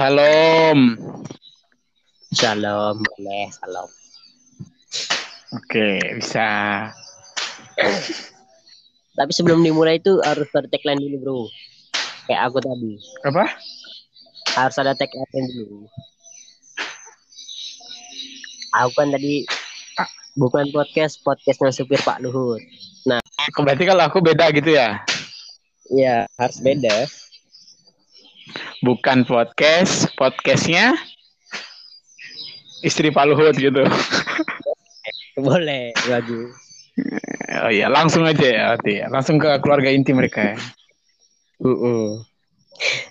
Salam. Salam, boleh, salam. Oke, bisa. Tapi sebelum dimulai itu harus ada tagline dulu, bro. Kayak aku tadi. Apa? Harus ada tagline dulu. Aku kan tadi Ah. bukan podcast, podcastnya supir Pak Luhut. Berarti kalau aku beda gitu ya? Iya, harus beda. Bukan podcast, podcastnya istri Pak Luhut gitu. Boleh, bagus. Oh iya, langsung aja ya, berarti ya. Langsung ke keluarga inti mereka. ya. Mm-mm.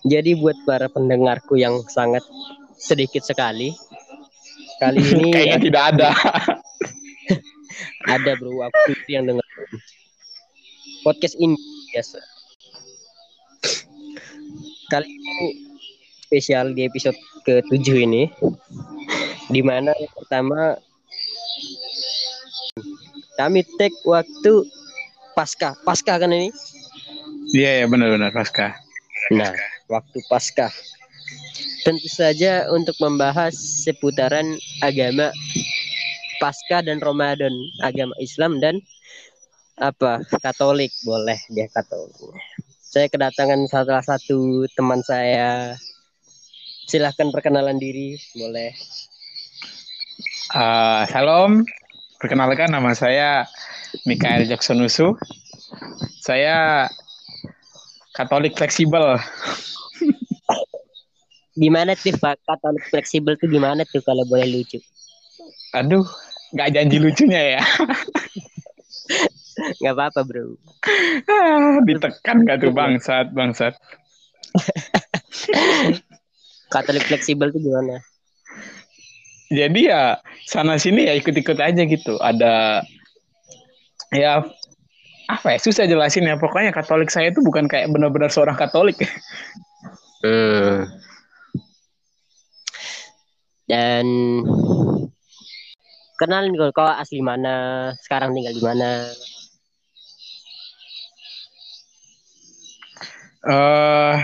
Jadi buat para pendengarku yang sangat sedikit sekali, kali ini Kayaknya tidak ada. ada bro aku yang dengar podcast ini biasa. Kali ini spesial di episode ke-7 ini, di mana yang pertama kami take waktu pasca, pasca kan ini? Iya, ya, benar-benar Pasca. Nah, waktu pasca. Tentu saja untuk membahas seputaran agama pasca dan Ramadan, agama Islam dan apa Katolik boleh dia Katolik. Saya kedatangan salah satu teman saya. Silahkan perkenalan diri, boleh. Eh, salam, perkenalkan nama saya Mikael Jackson Usu. Saya Katolik fleksibel. Gimana tuh Pak Katolik fleksibel tuh gimana tuh kalau boleh lucu? Aduh, nggak janji lucunya ya. Nggak apa-apa bro. Ah, Ditekan nggak tuh bangsat, bangsat. Katolik fleksibel tuh gimana? Jadi ya sana sini ya ikut-ikut aja gitu. Ada ya apa ya susah jelasin ya. Pokoknya Katolik saya itu bukan kayak benar-benar seorang Katolik. Hmm. Dan kenalin kau asli mana, sekarang tinggal di mana? Eh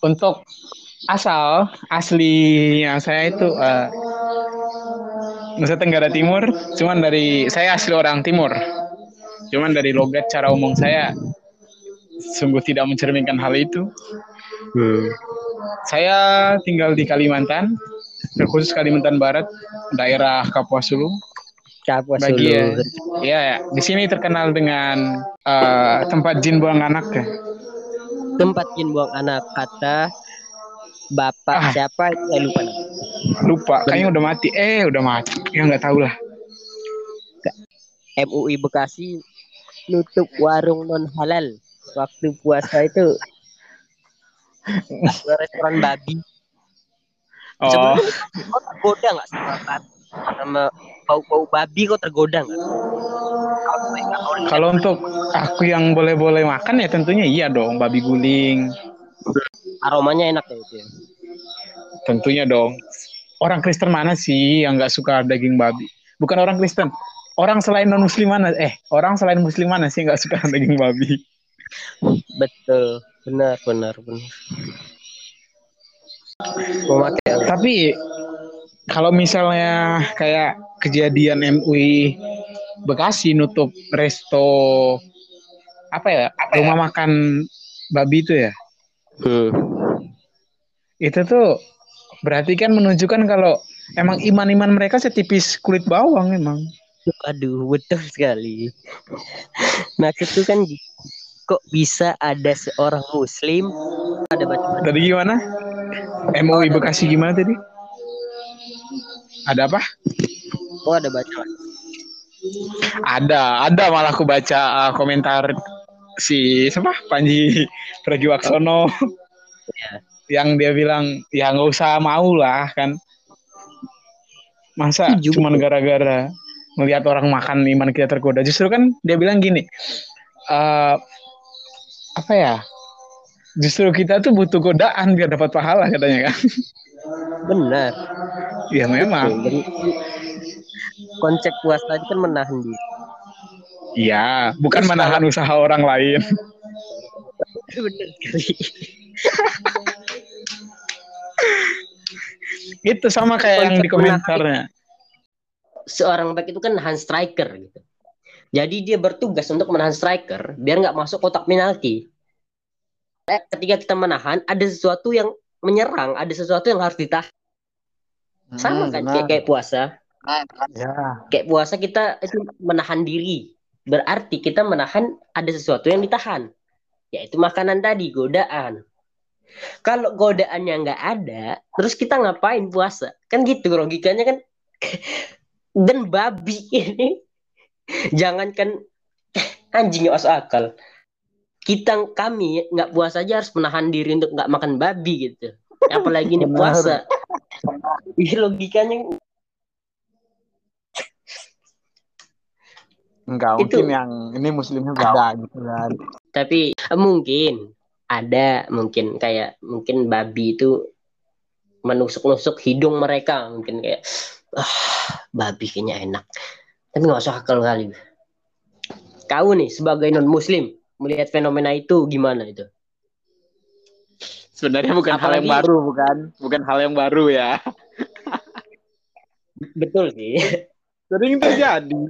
untuk asal aslinya saya itu eh, Nusa Tenggara Timur, cuman dari saya asli orang Timur. Cuman dari logat cara umum saya sungguh tidak mencerminkan hal itu. Hmm. Saya tinggal di Kalimantan, terkhusus Kalimantan Barat, daerah Kapuas Hulu. Kapuas Bagian. Hulu. Ya, ya, di sini terkenal dengan eh, tempat jin buang anak ya. Tempat jin buang anak kata Bapak Ah. siapa itu saya lupa. Lupa, kayaknya udah mati. Eh, udah mati. Ya nggak tahu lah. MUI Bekasi nutup warung non halal waktu puasa itu restoran babi. Oh, kau tergoda nggak sama sama bau-bau babi kau tergoda nggak? Kalau untuk aku yang boleh-boleh makan ya tentunya iya dong, babi guling. aromanya enak ya itu ya. Tentunya dong. Orang Kristen mana sih yang nggak suka daging babi? Bukan orang Kristen. Orang selain non Muslim mana? Eh, orang selain Muslim mana sih nggak suka daging babi? Betul, benar, benar, benar. Memakai Tapi kalau misalnya kayak kejadian MUI Bekasi nutup resto apa ya? Rumah makan babi itu ya? Hmm. itu tuh berarti kan menunjukkan kalau emang iman-iman mereka setipis kulit bawang emang. Aduh, betul sekali. Maksudku kan gi- kok bisa ada seorang muslim ada baca tadi gimana? MUI Bekasi gimana tadi? Ada apa? Oh ada baca ada ada malah aku baca uh, komentar si siapa? Panji Pragiwaksono. Ya. yang dia bilang ya nggak usah mau lah kan. Masa cuma gara-gara melihat orang makan iman kita tergoda? Justru kan dia bilang gini eh apa ya? Justru kita tuh butuh godaan biar dapat pahala katanya kan. Benar. Ya memang. Konsep puasa itu kan menahan diri iya bukan Terus menahan usaha orang lain benar sekali Itu sama kayak yang di komentarnya. Seorang back itu kan nahan striker gitu. Jadi dia bertugas untuk menahan striker biar nggak masuk kotak penalti. Eh, ketika kita menahan, ada sesuatu yang menyerang, ada sesuatu yang harus ditahan. Sama Hmm, kan kayak, kayak puasa. Ya. Kayak puasa kita itu menahan diri. Berarti kita menahan ada sesuatu yang ditahan. Yaitu makanan tadi, godaan. Kalau godaannya nggak ada, terus kita ngapain puasa? Kan gitu logikanya kan. Dan babi ini. Jangankan anjing nggak masuk akal. Kita kami nggak puasa aja harus menahan diri untuk nggak makan babi gitu. Apalagi ini puasa. Ini logikanya Enggak, Itu- mungkin yang ini muslimnya beda gitu kan. tapi eh, mungkin ada mungkin kayak mungkin babi itu menusuk-nusuk hidung mereka mungkin kayak ah babi kayaknya enak tapi nggak usah akal kali kau nih sebagai non muslim melihat fenomena itu gimana itu Sebenarnya bukan hal yang Apalagi- baru, bukan? Bukan hal yang baru ya. betul sih Sering terjadi.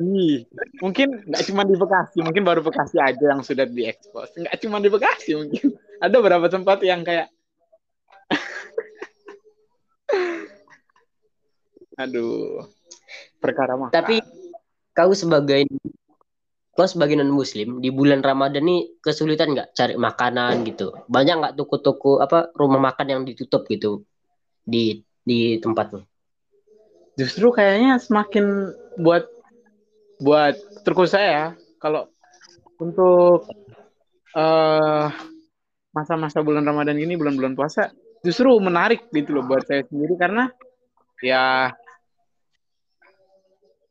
Mungkin nggak cuma di Bekasi, mungkin baru Bekasi aja yang sudah diekspos. Nggak cuma di Bekasi mungkin. Ada beberapa tempat yang kayak Aduh. Perkara mah. tapi kau sebagai kau sebagai non muslim di bulan ramadan nih kesulitan nggak cari makanan gitu banyak nggak toko-toko apa rumah makan yang ditutup gitu di di tempatmu justru kayaknya semakin buat buat terus saya kalau untuk eh masa-masa bulan Ramadan ini bulan-bulan puasa justru menarik gitu loh buat saya sendiri karena ya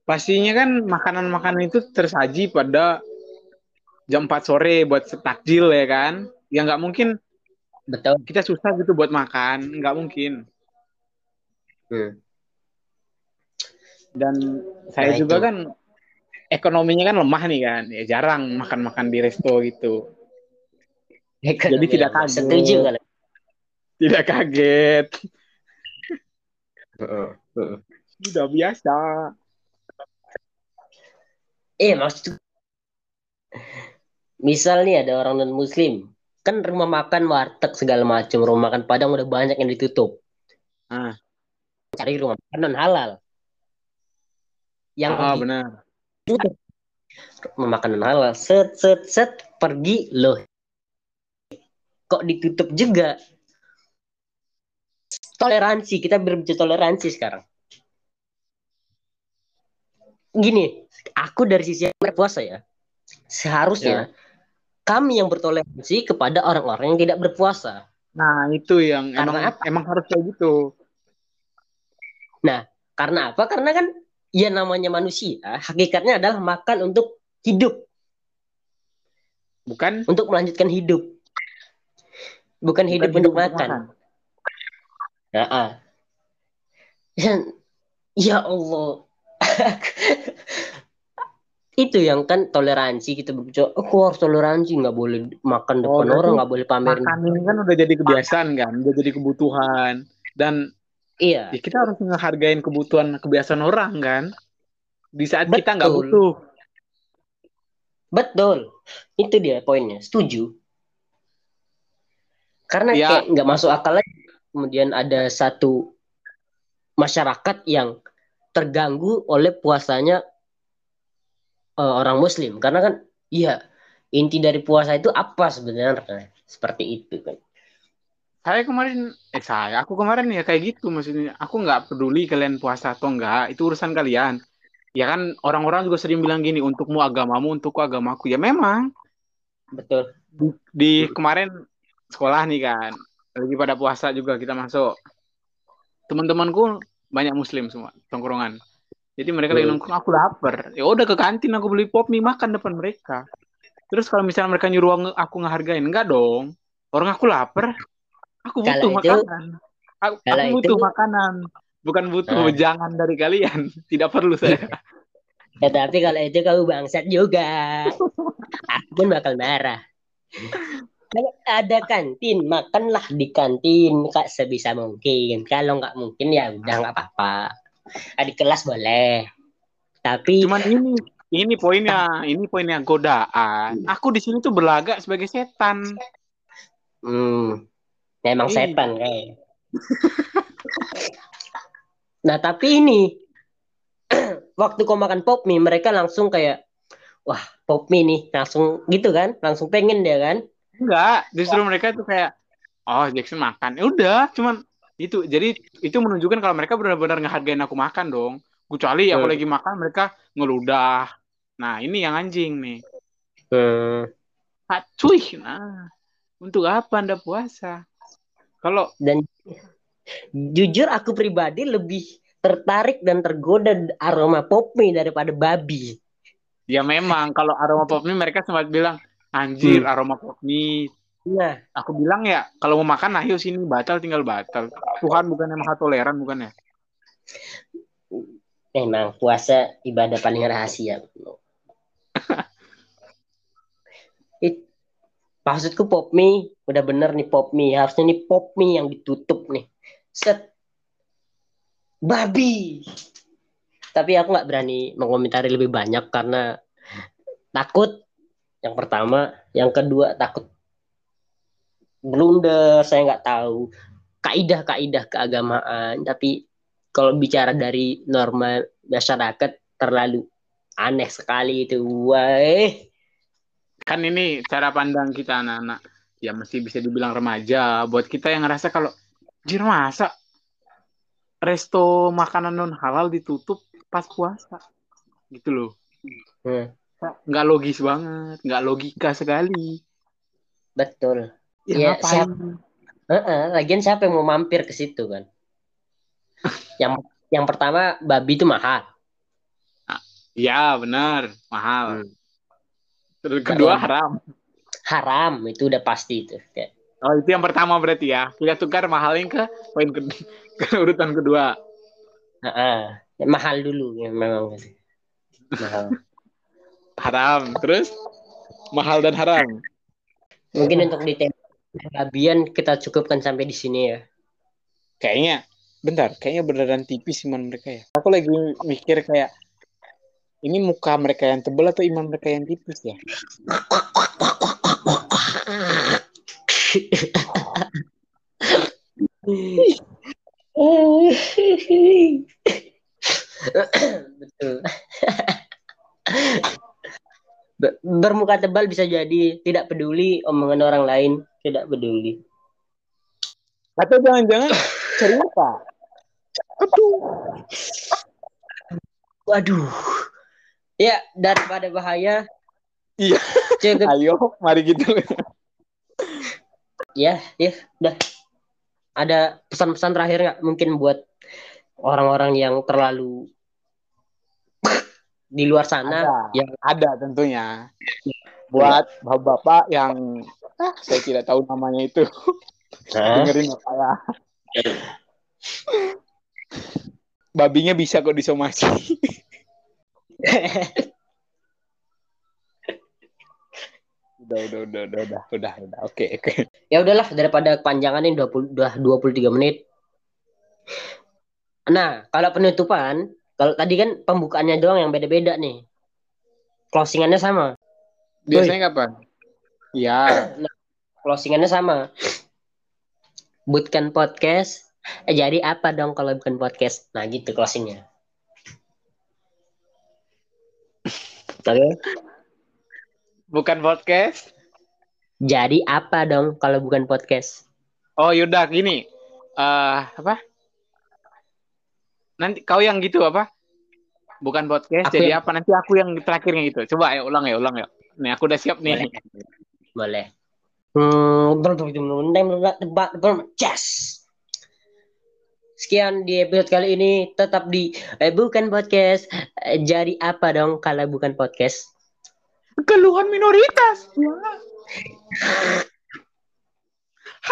pastinya kan makanan-makanan itu tersaji pada jam 4 sore buat takjil ya kan? Ya nggak mungkin betul. kita susah gitu buat makan nggak mungkin. Hmm. Dan saya Nah, juga itu. kan ekonominya kan lemah nih kan. Ya jarang makan-makan di resto gitu. Jadi tidak kaget. setuju kalau tidak kaget. Sudah biasa. Eh maksud misal nih ada orang non muslim kan rumah makan warteg segala macam rumah makan padang udah banyak yang ditutup. Ah. cari rumah makan non halal yang di- benar. Rumah makan non halal. Set set set. Pergi loh. Kok ditutup juga? Toleransi. Kita berbicara toleransi sekarang. Gini aku dari sisi yang berpuasa ya. Seharusnya kami yang bertoleransi kepada orang-orang yang tidak berpuasa. Nah itu yang Karena emang apa? emang harus kayak gitu. Karena apa? Karena kan ya namanya manusia hakikatnya adalah makan untuk hidup. Bukan? Untuk melanjutkan hidup. Bukan hidup bukan untuk makan. Ya, ah. Ya, ya Allah. itu yang kan toleransi kita berbicara, aku harus toleransi nggak boleh makan Oh, depan berarti orang nggak boleh pamerin. makan ini kan udah jadi kebiasaan kan? Udah jadi kebutuhan. Dan Iya, ya kita harus ngehargain kebutuhan kebiasaan orang kan di saat kita nggak Betul. butuh betul. Itu dia poinnya. Setuju. Karena Ya. kayak nggak masuk akal lagi. Kemudian ada satu masyarakat yang terganggu oleh puasanya eh, orang Muslim. Karena kan, iya inti dari puasa itu apa sebenarnya? Seperti itu kan. Saya kemarin, eh saya, aku kemarin ya kayak gitu maksudnya. Aku nggak peduli kalian puasa atau enggak, itu urusan kalian. Ya kan orang-orang juga sering bilang gini, untukmu agamamu, untukku agamaku. Ya memang Betul. di kemarin sekolah nih kan, lagi pada puasa juga kita masuk. Teman-temanku banyak muslim semua, tongkrongan. Jadi mereka lagi nongkrong, aku lapar. Ya udah ke kantin aku beli pop mie makan depan mereka. Terus kalau misalnya mereka nyuruh aku ngehargain, enggak dong. Orang aku lapar, aku Kalau butuh itu- makanan. Aku, kalau aku butuh itu- makanan, bukan butuh Nah. wejangan dari kalian. Tidak perlu saya. Ya, tapi kalau itu kamu bangsat juga. Aku pun bakal marah. Kalau ada kantin, makanlah di kantin kak sebisa mungkin. Kalau nggak mungkin ya udah nggak apa-apa. Di kelas boleh. Tapi Cuman ini ini poinnya, ini poinnya godaan. Aku di sini tuh berlagak sebagai setan. hmm, memang Iya. setan kayak. nah tapi ini waktu kau makan pop mie mereka langsung kayak wah pop mie nih langsung gitu kan langsung pengen dia kan Enggak, justru mereka tuh kayak oh Jackson makan. Ya udah, cuman itu. Jadi itu menunjukkan kalau mereka benar-benar ngehargain aku makan dong. Kecuali aku Hmm. lagi makan mereka ngeludah. Nah, ini yang anjing nih. hmm, cuy. Nah, untuk apa Anda puasa? Kalau dan jujur aku pribadi lebih tertarik dan tergoda aroma pop mie daripada babi ya memang kalau aroma pop mie mereka sempat bilang anjir Hmm. aroma pop mie. nah Aku bilang ya kalau mau makan ayo sini batal tinggal batal. Tuhan bukan maha toleran bukan ya? memang puasa ibadah paling rahasia maksudku pop mie udah bener nih pop mie harusnya nih pop mie yang ditutup nih. Set. Babi. Tapi aku nggak berani mengomentari lebih banyak karena takut. Yang pertama. Yang kedua takut blunder. Saya nggak tahu. Kaidah kaidah keagamaan. Tapi kalau bicara dari norma masyarakat terlalu aneh sekali itu. Wah Kan ini cara pandang kita anak-anak. Ya mesti bisa dibilang remaja. Buat kita yang ngerasa kalau jir masa resto makanan non halal ditutup pas puasa. Gitu loh. Hmm, Nggak logis banget. Nggak logika sekali. betul Ya, Ya, ngapain? siap- Heeh, lagian siapa yang mau mampir ke situ kan yang yang pertama babi itu mahal Ya benar. Mahal. Hmm. Terus kedua haram. haram itu udah pasti itu Kayak, Oh itu yang pertama berarti ya. Kita tukar mahalin ke poin ke, ke urutan kedua. heeh, mahal dulu ya memang mahal Haram. Terus mahal dan haram. mungkin untuk di babian kita cukupkan sampai di sini ya Kayaknya bentar, kayaknya beneran tipis iman mereka ya. Aku lagi mikir kayak ini muka mereka yang tebal atau iman mereka yang tipis ya? betul Be- bermuka tebal bisa jadi tidak peduli omongan orang lain tidak peduli Atau jangan-jangan cerita? Aduh. waduh ya daripada bahaya Iya. cukup Ayo, mari gitu. ya ya udah ada pesan-pesan terakhir nggak mungkin buat orang-orang yang terlalu di luar sana Ada. yang Ada tentunya. Buat bapak-bapak yang ah, saya tidak tahu namanya itu. Dengerin apa ya. Babinya bisa kok disomasi. Udah, udah, udah, udah, udah, udah, udah. Oke, oke. ya udahlah daripada kepanjangan ini 20 udah 23 menit. Nah kalau penutupan kalau tadi kan pembukaannya doang yang beda-beda nih. Closingannya sama. Biasanya kapan? Ya, closingannya sama. Bootcamp podcast. Eh, jadi apa dong kalau bukan podcast? Nah gitu closingnya oke bukan podcast. jadi apa dong kalau bukan podcast Oh, yaudah gini. Eh, apa? Nanti kau yang gitu apa? Bukan podcast, Aku jadi yang- apa? Nanti aku yang terakhirnya gitu. Coba ya ulang ya, ulang ya. Nih, aku udah siap nih. boleh Hmm, Yes. Sekian di episode kali ini tetap di eh, bukan podcast. Eh, jadi apa dong kalau bukan podcast? Keluhan minoritas.